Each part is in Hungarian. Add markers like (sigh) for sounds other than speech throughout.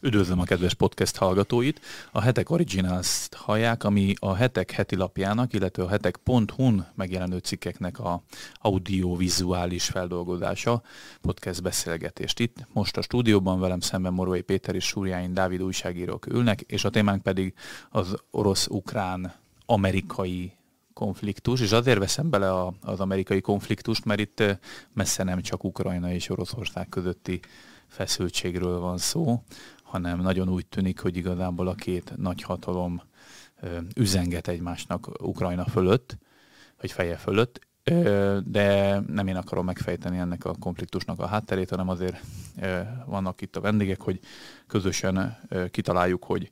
Üdvözlöm a kedves podcast hallgatóit! A Hetek Originals-t hallják, ami a Hetek heti lapjának, illetve a hetek.hu-n megjelenő cikkeknek a audiovizuális feldolgozása, podcast beszélgetést itt. Most a stúdióban velem szemben Morvai Péter és Súrjány Dávid újságírók ülnek, és a témánk pedig az orosz-ukrán amerikai konfliktus, és azért veszem bele a, az amerikai konfliktust, mert itt messze nem csak Ukrajna és Oroszország közötti feszültségről van szó, hanem nagyon úgy tűnik, hogy igazából a két nagy hatalom üzenget egymásnak Ukrajna fölött, vagy feje fölött, de nem én akarom megfejteni ennek a konfliktusnak a hátterét, hanem azért vannak itt a vendégek, hogy közösen kitaláljuk, hogy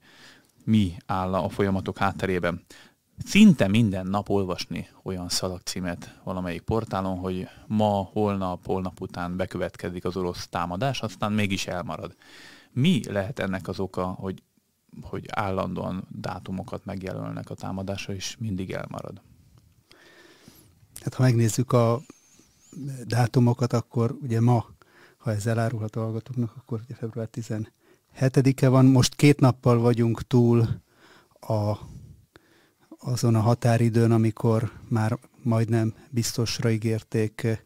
mi áll a folyamatok hátterében. Szinte minden nap olvasni olyan szalagcímet valamelyik portálon, hogy ma, holnap, holnap után bekövetkezik az orosz támadás, aztán mégis elmarad. Mi lehet ennek az oka, hogy, hogy állandóan dátumokat megjelölnek a támadásra, és mindig elmarad? Hát ha megnézzük a dátumokat, akkor ugye ma, ha ez elárulhat a hallgatóknak, akkor ugye február 17-e van. Most két nappal vagyunk túl a, azon a határidőn, amikor már majdnem biztosra ígérték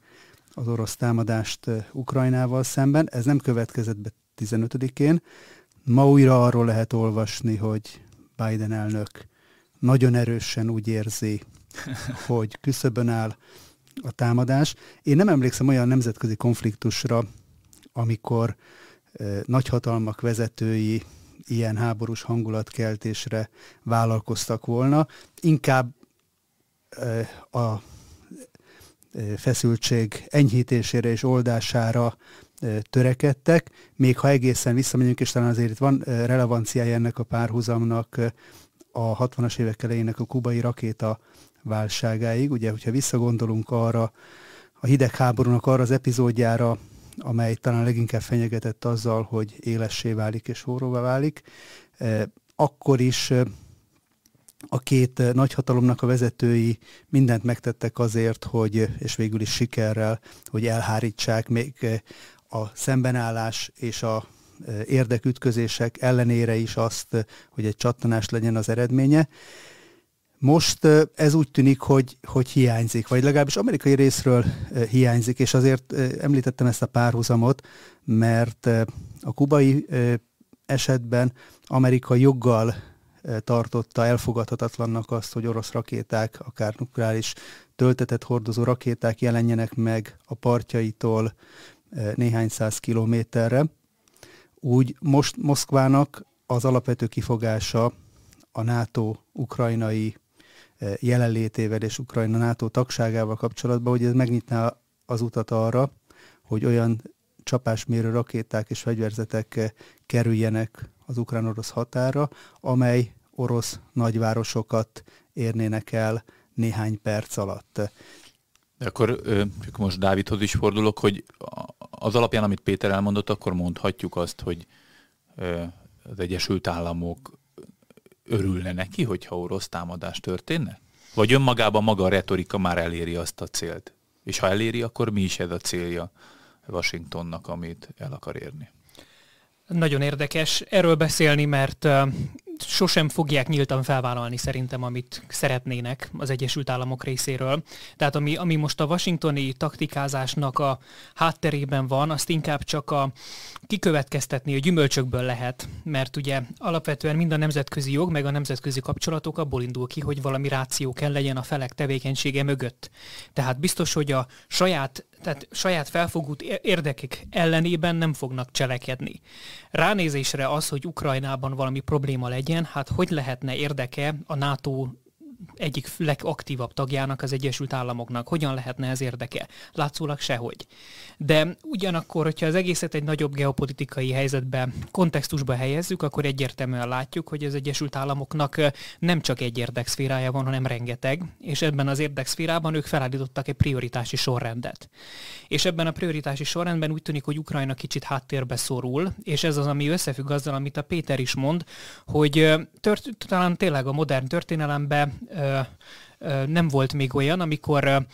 az orosz támadást Ukrajnával szemben. Ez nem következett be 15-én. Ma újra arról lehet olvasni, hogy Biden elnök nagyon erősen úgy érzi, (laughs) hogy küszöbön áll a támadás. Én nem emlékszem olyan nemzetközi konfliktusra, amikor e, nagyhatalmak vezetői ilyen háborús hangulatkeltésre vállalkoztak volna. Inkább a feszültség enyhítésére és oldására törekedtek, még ha egészen visszamegyünk, és talán azért itt van relevanciája ennek a párhuzamnak a 60-as évek elejének a kubai rakéta válságáig. Ugye, hogyha visszagondolunk arra, a hidegháborúnak arra az epizódjára, amely talán leginkább fenyegetett azzal, hogy élessé válik és forróvá válik, akkor is a két nagyhatalomnak a vezetői mindent megtettek azért, hogy, és végül is sikerrel, hogy elhárítsák még a szembenállás és a e, érdekütközések ellenére is azt, hogy egy csattanás legyen az eredménye. Most e, ez úgy tűnik, hogy, hogy hiányzik, vagy legalábbis amerikai részről e, hiányzik, és azért említettem ezt a párhuzamot, mert a kubai esetben Amerika joggal tartotta elfogadhatatlannak azt, hogy orosz rakéták, akár nukleáris töltetett hordozó rakéták jelenjenek meg a partjaitól néhány száz kilométerre. Úgy most Moszkvának az alapvető kifogása a NATO ukrajnai jelenlétével és Ukrajna NATO tagságával kapcsolatban, hogy ez megnyitná az utat arra, hogy olyan csapásmérő rakéták és fegyverzetek kerüljenek az ukrán-orosz határa, amely orosz nagyvárosokat érnének el néhány perc alatt. De akkor csak most Dávidhoz is fordulok, hogy az alapján, amit Péter elmondott, akkor mondhatjuk azt, hogy az Egyesült Államok örülne neki, hogyha orosz támadás történne? Vagy önmagában maga a retorika már eléri azt a célt? És ha eléri, akkor mi is ez a célja Washingtonnak, amit el akar érni? Nagyon érdekes erről beszélni, mert sosem fogják nyíltan felvállalni szerintem, amit szeretnének az Egyesült Államok részéről. Tehát ami, ami most a washingtoni taktikázásnak a hátterében van, azt inkább csak a kikövetkeztetni a gyümölcsökből lehet, mert ugye alapvetően mind a nemzetközi jog, meg a nemzetközi kapcsolatok abból indul ki, hogy valami ráció kell legyen a felek tevékenysége mögött. Tehát biztos, hogy a saját tehát saját felfogult érdekek ellenében nem fognak cselekedni. Ránézésre az, hogy Ukrajnában valami probléma legyen, hát hogy lehetne érdeke a NATO egyik legaktívabb tagjának, az Egyesült Államoknak. Hogyan lehetne ez érdeke? Látszólag sehogy. De ugyanakkor, hogyha az egészet egy nagyobb geopolitikai helyzetbe, kontextusba helyezzük, akkor egyértelműen látjuk, hogy az Egyesült Államoknak nem csak egy érdekszférája van, hanem rengeteg, és ebben az érdekszférában ők felállítottak egy prioritási sorrendet. És ebben a prioritási sorrendben úgy tűnik, hogy Ukrajna kicsit háttérbe szorul, és ez az, ami összefügg azzal, amit a Péter is mond, hogy tört, talán tényleg a modern történelemben nem volt még olyan, amikor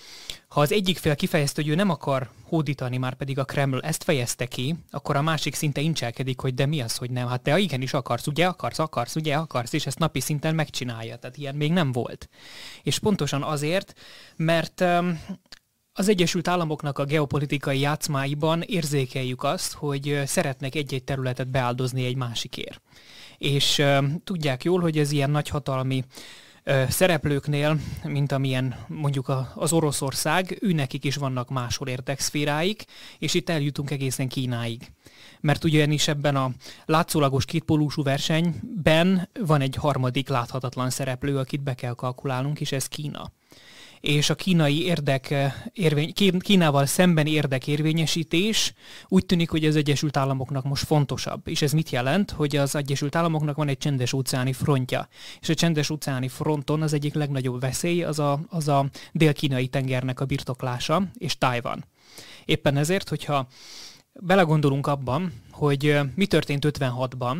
ha az egyik fél kifejezte, hogy ő nem akar hódítani, már pedig a Kreml ezt fejezte ki, akkor a másik szinte incselkedik, hogy de mi az, hogy nem. Hát te igenis akarsz, ugye akarsz, akarsz, ugye akarsz, és ezt napi szinten megcsinálja. Tehát ilyen még nem volt. És pontosan azért, mert az Egyesült Államoknak a geopolitikai játszmáiban érzékeljük azt, hogy szeretnek egy-egy területet beáldozni egy másikért. És tudják jól, hogy ez ilyen nagyhatalmi szereplőknél, mint amilyen mondjuk az Oroszország, ő nekik is vannak máshol érdekszféráik, és itt eljutunk egészen Kínáig. Mert ugyanis ebben a látszólagos kétpólúsú versenyben van egy harmadik láthatatlan szereplő, akit be kell kalkulálnunk, és ez Kína és a kínai érdek, eh, érvény, Kínával szemben érdekérvényesítés úgy tűnik, hogy az Egyesült Államoknak most fontosabb. És ez mit jelent? Hogy az Egyesült Államoknak van egy csendes óceáni frontja. És a csendes óceáni fronton az egyik legnagyobb veszély az a, az a dél-kínai tengernek a birtoklása, és Tájvan. Éppen ezért, hogyha belegondolunk abban, hogy eh, mi történt 56-ban,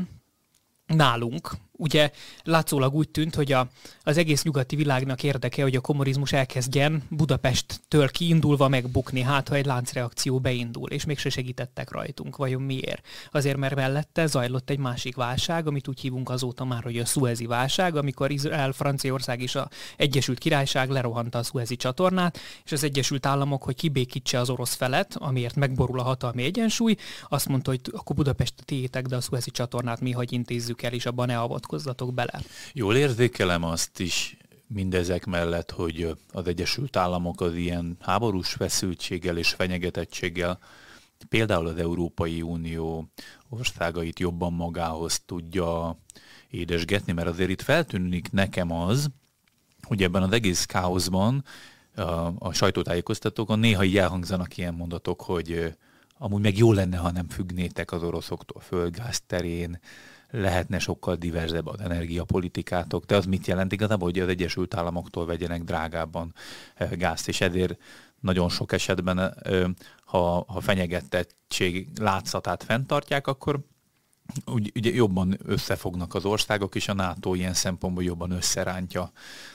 nálunk, ugye látszólag úgy tűnt, hogy a, az egész nyugati világnak érdeke, hogy a kommunizmus elkezdjen Budapesttől kiindulva megbukni, hát ha egy láncreakció beindul, és mégse segítettek rajtunk. Vajon miért? Azért, mert mellette zajlott egy másik válság, amit úgy hívunk azóta már, hogy a Suezi válság, amikor Izrael, Franciaország és a Egyesült Királyság lerohanta a Suezi csatornát, és az Egyesült Államok, hogy kibékítse az orosz felet, amiért megborul a hatalmi egyensúly, azt mondta, hogy akkor Budapest tiétek, de a Suezi csatornát mi hogy intézzük el, és abban ne avat avatkozzatok bele. Jól érzékelem azt is mindezek mellett, hogy az Egyesült Államok az ilyen háborús feszültséggel és fenyegetettséggel például az Európai Unió országait jobban magához tudja édesgetni, mert azért itt feltűnik nekem az, hogy ebben az egész káoszban a, a sajtótájékoztatókon néha így elhangzanak ilyen mondatok, hogy amúgy meg jó lenne, ha nem függnétek az oroszoktól földgáz terén, lehetne sokkal diverzebb az energiapolitikátok, de az mit jelent? Igazából, hogy az Egyesült Államoktól vegyenek drágábban gázt, és ezért nagyon sok esetben, ha, ha fenyegetettség látszatát fenntartják, akkor úgy, ugye jobban összefognak az országok, és a NATO ilyen szempontból jobban összerántja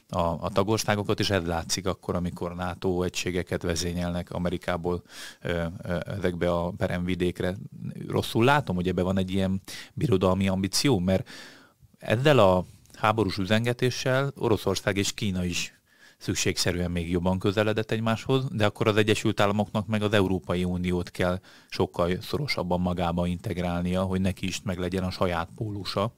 a, a tagországokat, és ez látszik akkor, amikor NATO egységeket vezényelnek Amerikából ö, ö, ezekbe a peremvidékre. Rosszul látom, hogy ebbe van egy ilyen birodalmi ambíció, mert ezzel a háborús üzengetéssel Oroszország és Kína is szükségszerűen még jobban közeledett egymáshoz, de akkor az Egyesült Államoknak meg az Európai Uniót kell sokkal szorosabban magába integrálnia, hogy neki is meg legyen a saját pólusa,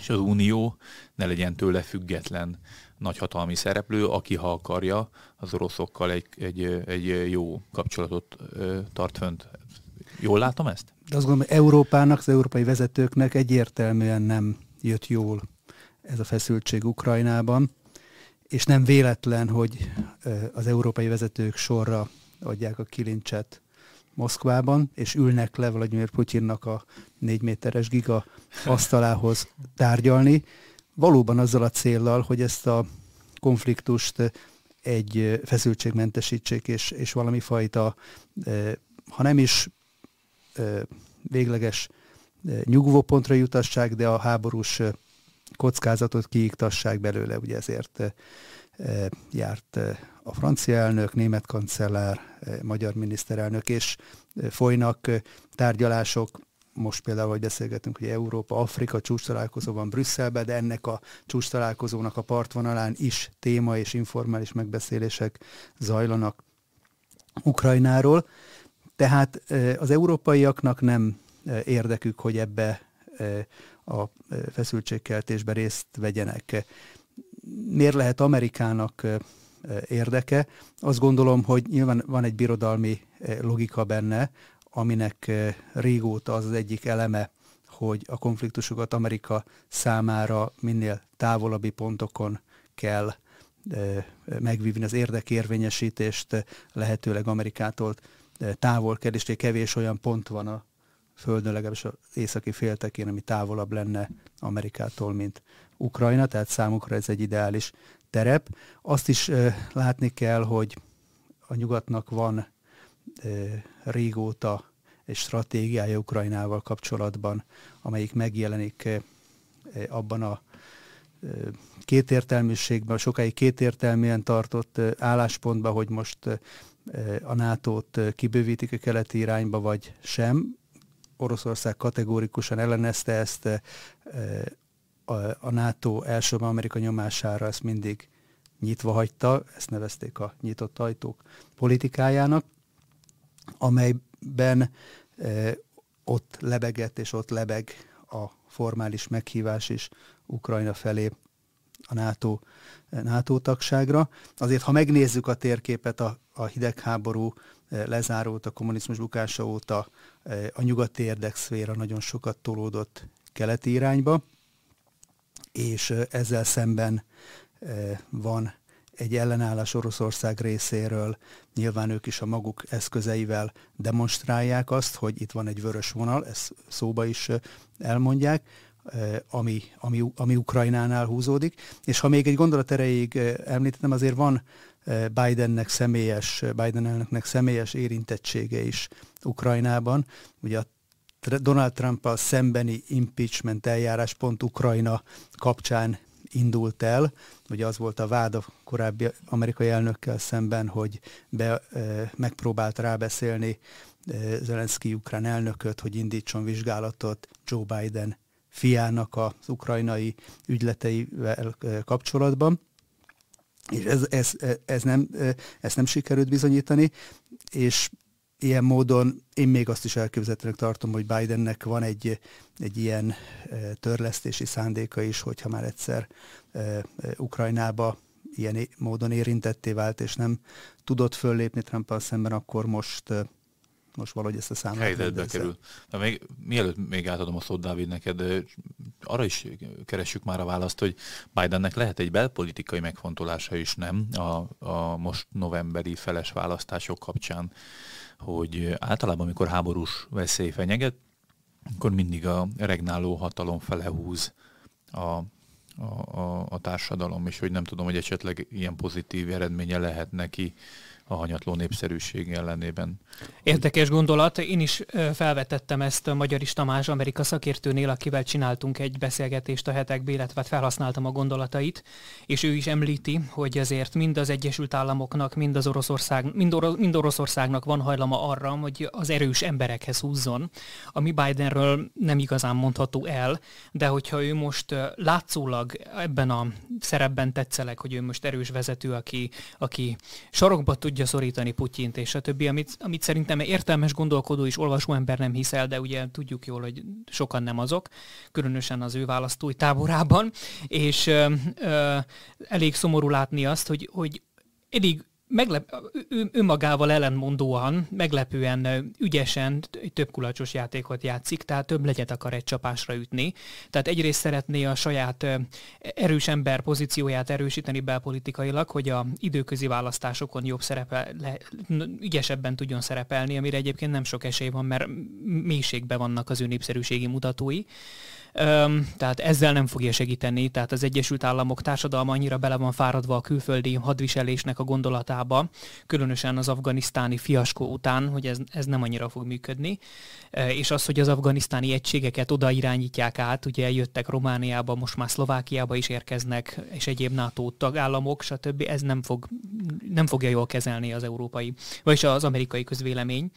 és az Unió ne legyen tőle független nagyhatalmi szereplő, aki ha akarja, az oroszokkal egy, egy, egy jó kapcsolatot tart fönt. Jól látom ezt? De azt gondolom, Európának, az európai vezetőknek egyértelműen nem jött jól ez a feszültség Ukrajnában és nem véletlen, hogy az európai vezetők sorra adják a kilincset Moszkvában, és ülnek le Vladimir Putyinnak a négy méteres giga asztalához tárgyalni, valóban azzal a céllal, hogy ezt a konfliktust egy feszültségmentesítsék, és, és valami fajta, ha nem is végleges nyugvópontra jutassák, de a háborús kockázatot kiiktassák belőle, ugye ezért eh, eh, járt eh, a francia elnök, német kancellár, magyar miniszterelnök, és folynak tárgyalások, most például, hogy beszélgetünk, hogy Európa-Afrika csúcs találkozóban Brüsszelben, de ennek a csúcs találkozónak a partvonalán is téma és informális megbeszélések zajlanak Ukrajnáról. Tehát az európaiaknak nem érdekük, hogy ebbe a feszültségkeltésben részt vegyenek. Miért lehet Amerikának érdeke? Azt gondolom, hogy nyilván van egy birodalmi logika benne, aminek régóta az az egyik eleme, hogy a konfliktusokat Amerika számára minél távolabbi pontokon kell megvívni az érdekérvényesítést, lehetőleg Amerikától távol kell, és kevés olyan pont van a Földön, legalábbis az északi féltekén, ami távolabb lenne Amerikától, mint Ukrajna, tehát számukra ez egy ideális terep. Azt is látni kell, hogy a nyugatnak van régóta egy stratégiája Ukrajnával kapcsolatban, amelyik megjelenik abban a kétértelműségben, sokáig kétértelműen tartott álláspontba, hogy most a NATO-t kibővítik a keleti irányba, vagy sem. Oroszország kategórikusan ellenezte ezt, a NATO elsőben Amerika nyomására ezt mindig nyitva hagyta, ezt nevezték a nyitott ajtók politikájának, amelyben ott lebegett és ott lebeg a formális meghívás is Ukrajna felé a NATO, NATO tagságra. Azért, ha megnézzük a térképet, a, a hidegháború lezárult, a kommunizmus bukása óta eh, a nyugati érdekszféra nagyon sokat tolódott keleti irányba, és eh, ezzel szemben van egy ellenállás Oroszország részéről, nyilván ők is a maguk eszközeivel demonstrálják azt, hogy itt van egy vörös vonal, ezt szóba is elmondják, ami, ami, ami Ukrajnánál húzódik. És ha még egy gondolat erejéig említettem, azért van Bidennek személyes, Biden elnöknek személyes érintettsége is Ukrajnában. Ugye a Donald trump szembeni impeachment eljárás pont Ukrajna kapcsán indult el. Ugye az volt a vád a korábbi amerikai elnökkel szemben, hogy be, megpróbált rábeszélni Zelenszky ukrán elnököt, hogy indítson vizsgálatot Joe Biden fiának az ukrajnai ügyleteivel kapcsolatban. És ez, ez, ez nem, ezt nem sikerült bizonyítani, és ilyen módon én még azt is elképzelhetőnek tartom, hogy Bidennek van egy, egy ilyen törlesztési szándéka is, hogyha már egyszer Ukrajnába ilyen módon érintetté vált, és nem tudott föllépni trump szemben, akkor most most valahogy ezt a számot helyzetbe kerül. De még, mielőtt még átadom a szót, Dávid, neked, arra is keressük már a választ, hogy Bidennek lehet egy belpolitikai megfontolása is, nem? A, a most novemberi feles választások kapcsán, hogy általában, amikor háborús veszély fenyeget, akkor mindig a regnáló hatalom fele húz a, a, a, a társadalom, és hogy nem tudom, hogy esetleg ilyen pozitív eredménye lehet neki a hanyatló népszerűség ellenében. Érdekes gondolat. Én is felvetettem ezt a Magyar Tamás Amerika szakértőnél, akivel csináltunk egy beszélgetést a hetekben, illetve hát felhasználtam a gondolatait, és ő is említi, hogy azért mind az Egyesült Államoknak, mind az Oroszország, mind, Or- mind Oroszországnak van hajlama arra, hogy az erős emberekhez húzzon, ami Bidenről nem igazán mondható el, de hogyha ő most látszólag ebben a szerepben tetszeleg, hogy ő most erős vezető, aki, aki sarokba tudja tudja szorítani Putyint és a többi, amit, amit szerintem értelmes gondolkodó és olvasó ember nem hiszel, de ugye tudjuk jól, hogy sokan nem azok, különösen az ő választói táborában, és ö, ö, elég szomorú látni azt, hogy, hogy elég meglep, önmagával ellentmondóan, meglepően ügyesen több kulacsos játékot játszik, tehát több legyet akar egy csapásra ütni. Tehát egyrészt szeretné a saját erős ember pozícióját erősíteni belpolitikailag, hogy a időközi választásokon jobb szerepe, le, ügyesebben tudjon szerepelni, amire egyébként nem sok esély van, mert mélységben vannak az ő népszerűségi mutatói. Öm, tehát ezzel nem fogja segíteni, tehát az Egyesült Államok társadalma annyira bele van fáradva a külföldi hadviselésnek a gondolatába, különösen az afganisztáni fiaskó után, hogy ez, ez nem annyira fog működni, e, és az, hogy az afganisztáni egységeket oda irányítják át, ugye jöttek Romániába, most már Szlovákiába is érkeznek, és egyéb NATO tagállamok, stb. Ez nem, fog, nem fogja jól kezelni az európai, vagyis az amerikai közvélemény.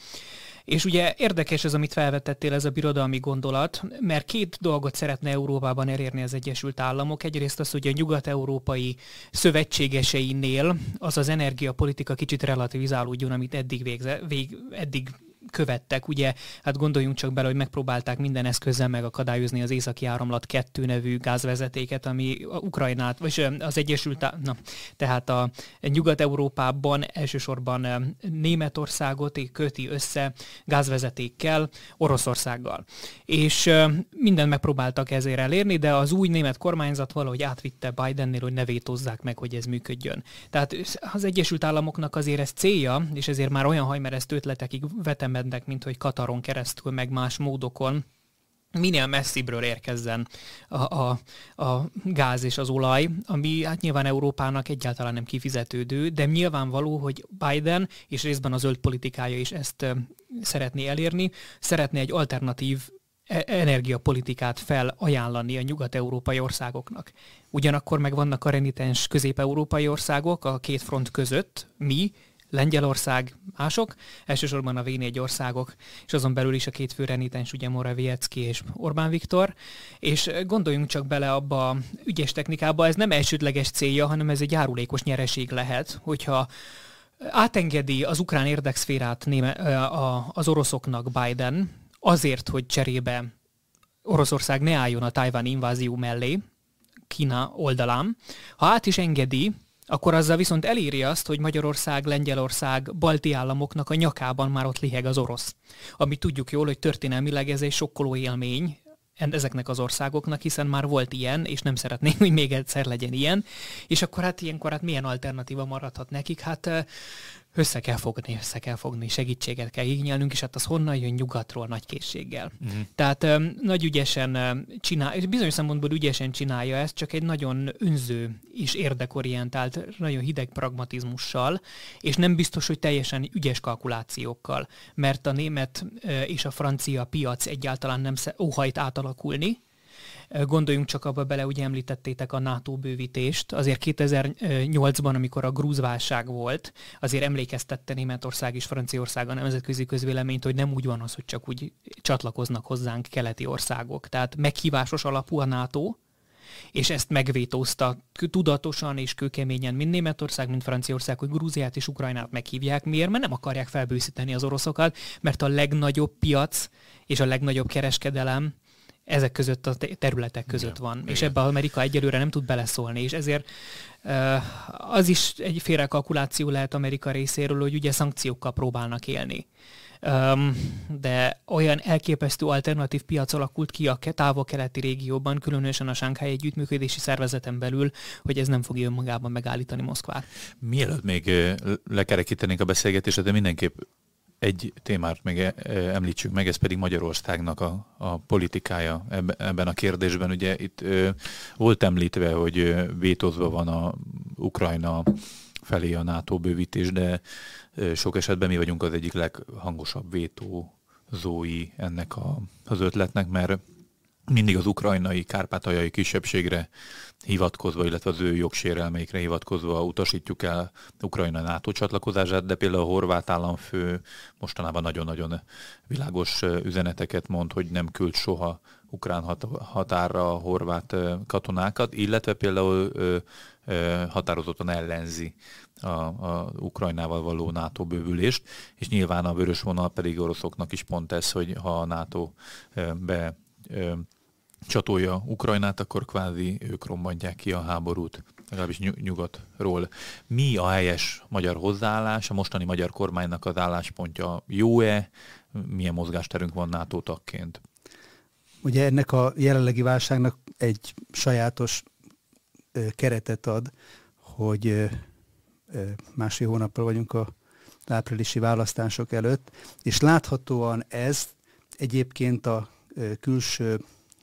És ugye érdekes ez, amit felvetettél, ez a birodalmi gondolat, mert két dolgot szeretne Európában elérni az Egyesült Államok. Egyrészt az, hogy a nyugat-európai szövetségeseinél az az energiapolitika kicsit relativizálódjon, amit eddig, végze, vég, eddig követtek. Ugye, hát gondoljunk csak bele, hogy megpróbálták minden eszközzel megakadályozni az északi áramlat 2 nevű gázvezetéket, ami a Ukrajnát, vagy az Egyesült, na, tehát a Nyugat-Európában elsősorban Németországot köti össze gázvezetékkel, Oroszországgal. És mindent megpróbáltak ezért elérni, de az új német kormányzat valahogy átvitte Bidennél, hogy ne vétózzák meg, hogy ez működjön. Tehát az Egyesült Államoknak azért ez célja, és ezért már olyan hajmereszt ötletekig vetem mennek, mint hogy Kataron keresztül, meg más módokon, minél messzibbről érkezzen a, a, a gáz és az olaj, ami hát nyilván Európának egyáltalán nem kifizetődő, de nyilvánvaló, hogy Biden és részben a zöld politikája is ezt szeretné elérni, szeretné egy alternatív e-, energiapolitikát felajánlani a nyugat-európai országoknak. Ugyanakkor meg vannak a renitens közép-európai országok a két front között, mi, Lengyelország, mások, elsősorban a V4 országok, és azon belül is a két fő renitens, ugye Morawiecki és Orbán Viktor, és gondoljunk csak bele abba a ügyes technikába, ez nem elsődleges célja, hanem ez egy járulékos nyereség lehet, hogyha átengedi az ukrán érdekszférát az oroszoknak Biden, azért, hogy cserébe Oroszország ne álljon a Tajván invázió mellé, Kína oldalán. Ha át is engedi, akkor azzal viszont eléri azt, hogy Magyarország, Lengyelország, balti államoknak a nyakában már ott liheg az orosz. Ami tudjuk jól, hogy történelmileg ez egy sokkoló élmény, ezeknek az országoknak, hiszen már volt ilyen, és nem szeretnénk, hogy még egyszer legyen ilyen. És akkor hát ilyenkor hát milyen alternatíva maradhat nekik? Hát össze kell fogni, össze kell fogni, segítséget kell igényelnünk, és hát az honnan jön nyugatról nagy készséggel. Uh-huh. Tehát um, nagy ügyesen csinál, és bizonyos szempontból ügyesen csinálja ezt, csak egy nagyon önző és érdekorientált, nagyon hideg pragmatizmussal, és nem biztos, hogy teljesen ügyes kalkulációkkal, mert a német és a francia piac egyáltalán nem óhajt átalakulni, Gondoljunk csak abba bele, ugye említettétek a NATO bővítést. Azért 2008-ban, amikor a grúzválság volt, azért emlékeztette Németország és Franciaország a nemzetközi közvéleményt, hogy nem úgy van az, hogy csak úgy csatlakoznak hozzánk keleti országok. Tehát meghívásos alapú a NATO, és ezt megvétózta tudatosan és kőkeményen mind Németország, mind Franciaország, hogy Grúziát és Ukrajnát meghívják. Miért? Mert nem akarják felbőszíteni az oroszokat, mert a legnagyobb piac és a legnagyobb kereskedelem ezek között a területek között van. Igen. És ebbe Amerika egyelőre nem tud beleszólni, és ezért az is egy félrekalkuláció lehet Amerika részéről, hogy ugye szankciókkal próbálnak élni. de olyan elképesztő alternatív piac alakult ki a távol-keleti régióban, különösen a Sánkhely együttműködési szervezeten belül, hogy ez nem fogja önmagában megállítani Moszkvát. Mielőtt még lekerekítenénk a beszélgetést, de mindenképp egy témát még e, e, említsük meg, ez pedig Magyarországnak a, a politikája ebben a kérdésben. Ugye itt ö, volt említve, hogy vétózva van a Ukrajna felé a NATO bővítés, de sok esetben mi vagyunk az egyik leghangosabb vétózói ennek a, az ötletnek, mert mindig az ukrajnai, kárpátaljai kisebbségre hivatkozva, illetve az ő jogsérelmeikre hivatkozva utasítjuk el Ukrajna NATO csatlakozását, de például a horvát államfő mostanában nagyon-nagyon világos üzeneteket mond, hogy nem küld soha ukrán határra a horvát katonákat, illetve például határozottan ellenzi a, a Ukrajnával való NATO bővülést, és nyilván a vörös vonal pedig oroszoknak is pont ez, hogy ha a NATO be csatolja Ukrajnát, akkor kvázi ők rombantják ki a háborút, legalábbis nyugatról. Mi a helyes magyar hozzáállás, a mostani magyar kormánynak az álláspontja jó-e, milyen mozgásterünk van NATO tagként? Ugye ennek a jelenlegi válságnak egy sajátos keretet ad, hogy másfél hónappal vagyunk a áprilisi választások előtt, és láthatóan ez egyébként a külső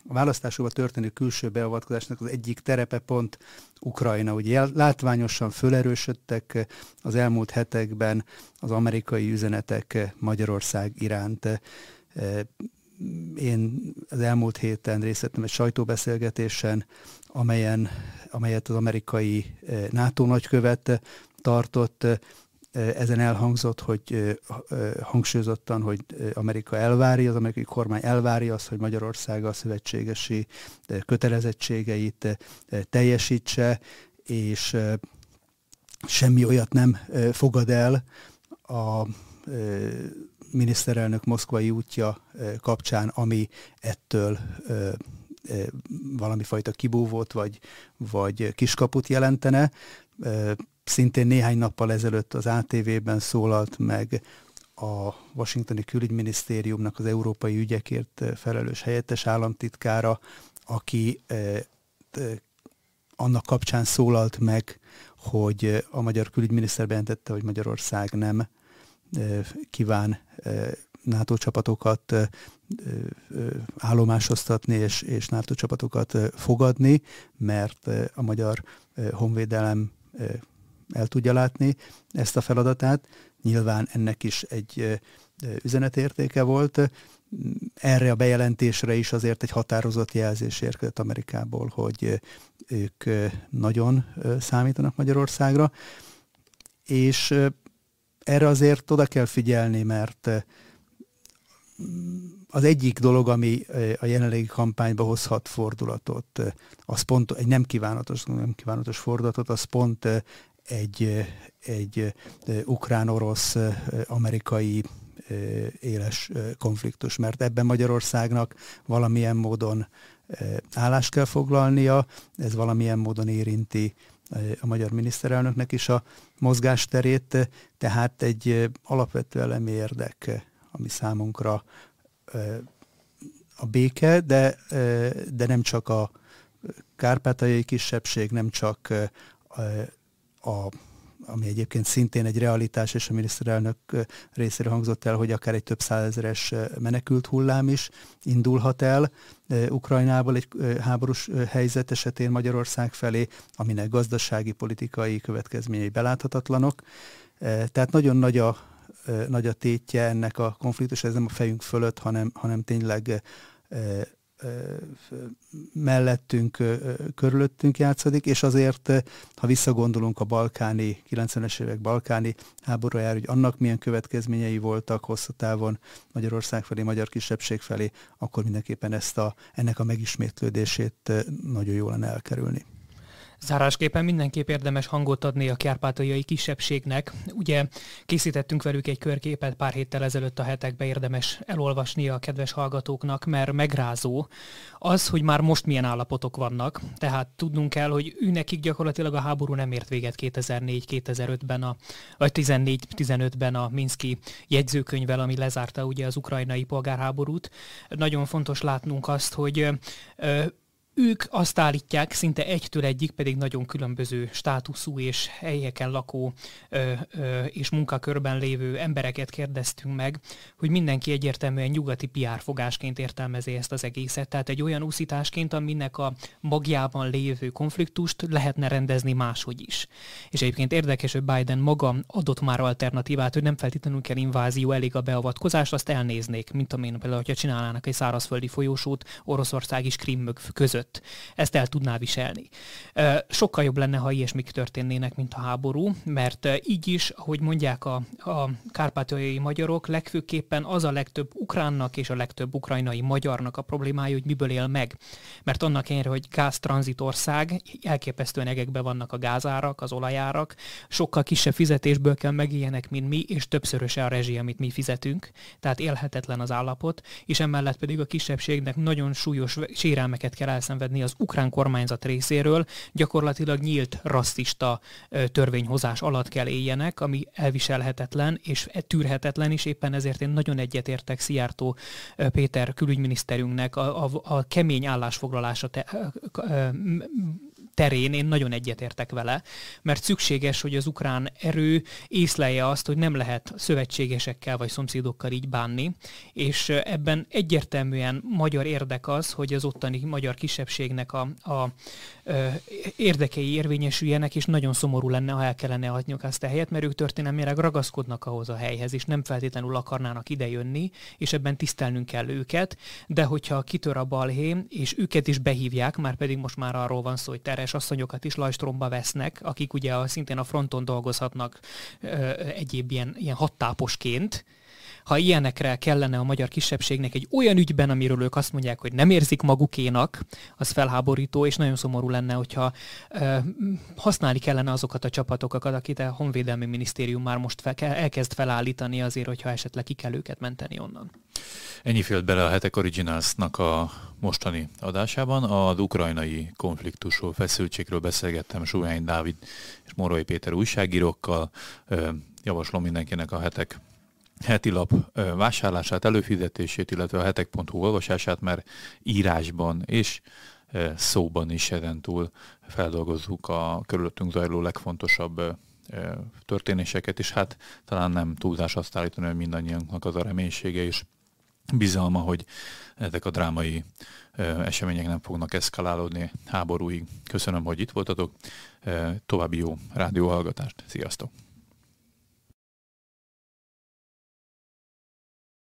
a választásokba történő külső beavatkozásnak az egyik terepe pont Ukrajna. Ugye látványosan fölerősödtek az elmúlt hetekben az amerikai üzenetek Magyarország iránt. Én az elmúlt héten részt vettem egy sajtóbeszélgetésen, amelyen, amelyet az amerikai NATO nagykövet tartott, ezen elhangzott, hogy hangsúlyozottan, hogy Amerika elvárja, az amerikai kormány elvárja azt, hogy Magyarország a szövetségesi kötelezettségeit teljesítse, és semmi olyat nem fogad el a miniszterelnök moszkvai útja kapcsán, ami ettől valami fajta kibúvót vagy, vagy kiskaput jelentene szintén néhány nappal ezelőtt az ATV-ben szólalt meg a Washingtoni külügyminisztériumnak az európai ügyekért felelős helyettes államtitkára, aki eh, annak kapcsán szólalt meg, hogy a magyar külügyminiszter bejelentette, hogy Magyarország nem eh, kíván eh, NATO csapatokat állomásoztatni és, és NATO csapatokat fogadni, mert a magyar honvédelem el tudja látni ezt a feladatát. Nyilván ennek is egy üzenetértéke volt, erre a bejelentésre is azért egy határozott jelzés érkezett Amerikából, hogy ők nagyon számítanak Magyarországra, és erre azért oda kell figyelni, mert az egyik dolog, ami a jelenlegi kampányba hozhat fordulatot, az pont egy nem kívánatos, nem kívánatos fordulatot, az pont egy, egy ukrán-orosz amerikai éles konfliktus, mert ebben Magyarországnak valamilyen módon állást kell foglalnia, ez valamilyen módon érinti a magyar miniszterelnöknek is a mozgásterét, tehát egy alapvető elemi érdek, ami számunkra a béke, de, de nem csak a kárpátaljai kisebbség, nem csak a ami egyébként szintén egy realitás, és a miniszterelnök részéről hangzott el, hogy akár egy több százezeres menekült hullám is indulhat el Ukrajnából egy háborús helyzet esetén Magyarország felé, aminek gazdasági, politikai következményei beláthatatlanok. Tehát nagyon nagy a, nagy a tétje ennek a konfliktus, ez nem a fejünk fölött, hanem, hanem tényleg mellettünk, körülöttünk játszódik, és azért, ha visszagondolunk a balkáni, 90-es évek balkáni háborújára, hogy annak milyen következményei voltak hosszú távon Magyarország felé, magyar kisebbség felé, akkor mindenképpen ezt a, ennek a megismétlődését nagyon jól lenne elkerülni. Zárásképpen mindenképp érdemes hangot adni a kárpátaljai kisebbségnek. Ugye készítettünk velük egy körképet pár héttel ezelőtt a hetekbe érdemes elolvasni a kedves hallgatóknak, mert megrázó az, hogy már most milyen állapotok vannak. Tehát tudnunk kell, hogy ő nekik gyakorlatilag a háború nem ért véget 2004-2005-ben, a, vagy 14-15-ben a Minszki jegyzőkönyvvel, ami lezárta ugye az ukrajnai polgárháborút. Nagyon fontos látnunk azt, hogy ők azt állítják, szinte egytől egyik pedig nagyon különböző státuszú és helyeken lakó ö, ö, és munkakörben lévő embereket kérdeztünk meg, hogy mindenki egyértelműen nyugati PR fogásként értelmezi ezt az egészet. Tehát egy olyan úszításként, aminek a magjában lévő konfliktust lehetne rendezni máshogy is. És egyébként érdekes, hogy Biden maga adott már alternatívát, hogy nem feltétlenül kell invázió, elég a beavatkozás, azt elnéznék, mint amilyen például, hogyha csinálnának egy szárazföldi folyósót Oroszország és Krim között között. Ezt el tudná viselni. Sokkal jobb lenne, ha ilyesmik történnének, mint a háború, mert így is, ahogy mondják a, a kárpátaljai magyarok, legfőképpen az a legtöbb ukránnak és a legtöbb ukrajnai magyarnak a problémája, hogy miből él meg. Mert annak ellenére, hogy gáztranzitország, elképesztően egekbe vannak a gázárak, az olajárak, sokkal kisebb fizetésből kell megéljenek, mint mi, és többszöröse a rezsi, amit mi fizetünk, tehát élhetetlen az állapot, és emellett pedig a kisebbségnek nagyon súlyos sérelmeket kell elszenvedni elszenvedni az ukrán kormányzat részéről, gyakorlatilag nyílt rasszista törvényhozás alatt kell éljenek, ami elviselhetetlen és tűrhetetlen, és éppen ezért én nagyon egyetértek Szijjártó Péter külügyminiszterünknek. A, a, a kemény állásfoglalása te, terén én nagyon egyetértek vele, mert szükséges, hogy az ukrán erő észlelje azt, hogy nem lehet szövetségesekkel vagy szomszédokkal így bánni, és ebben egyértelműen magyar érdek az, hogy az ottani magyar kisebbségnek a, a érdekei érvényesüljenek, és nagyon szomorú lenne, ha el kellene adniuk azt a helyet, mert ők történelmileg ragaszkodnak ahhoz a helyhez, és nem feltétlenül akarnának idejönni, és ebben tisztelnünk kell őket, de hogyha kitör a balhé, és őket is behívják, már pedig most már arról van szó, hogy teres asszonyokat is lajstromba vesznek, akik ugye a, szintén a fronton dolgozhatnak ö, egyéb ilyen, ilyen hattáposként, ha ilyenekre kellene a magyar kisebbségnek egy olyan ügyben, amiről ők azt mondják, hogy nem érzik magukénak, az felháborító, és nagyon szomorú lenne, hogyha ö, használni kellene azokat a csapatokat, akit a Honvédelmi Minisztérium már most fel, elkezd felállítani azért, hogyha esetleg ki kell őket menteni onnan. Ennyi félt bele a Hetek Originalsnak a mostani adásában. Az ukrajnai konfliktusról, feszültségről beszélgettem Súlyány Dávid és Morai Péter újságírókkal. Javaslom mindenkinek a Hetek heti lap vásárlását, előfizetését, illetve a hetek.hu olvasását, mert írásban és szóban is túl feldolgozzuk a körülöttünk zajló legfontosabb történéseket, és hát talán nem túlzás azt állítani, hogy mindannyiunknak az a reménysége és bizalma, hogy ezek a drámai események nem fognak eszkalálódni háborúig. Köszönöm, hogy itt voltatok, további jó rádióhallgatást, sziasztok!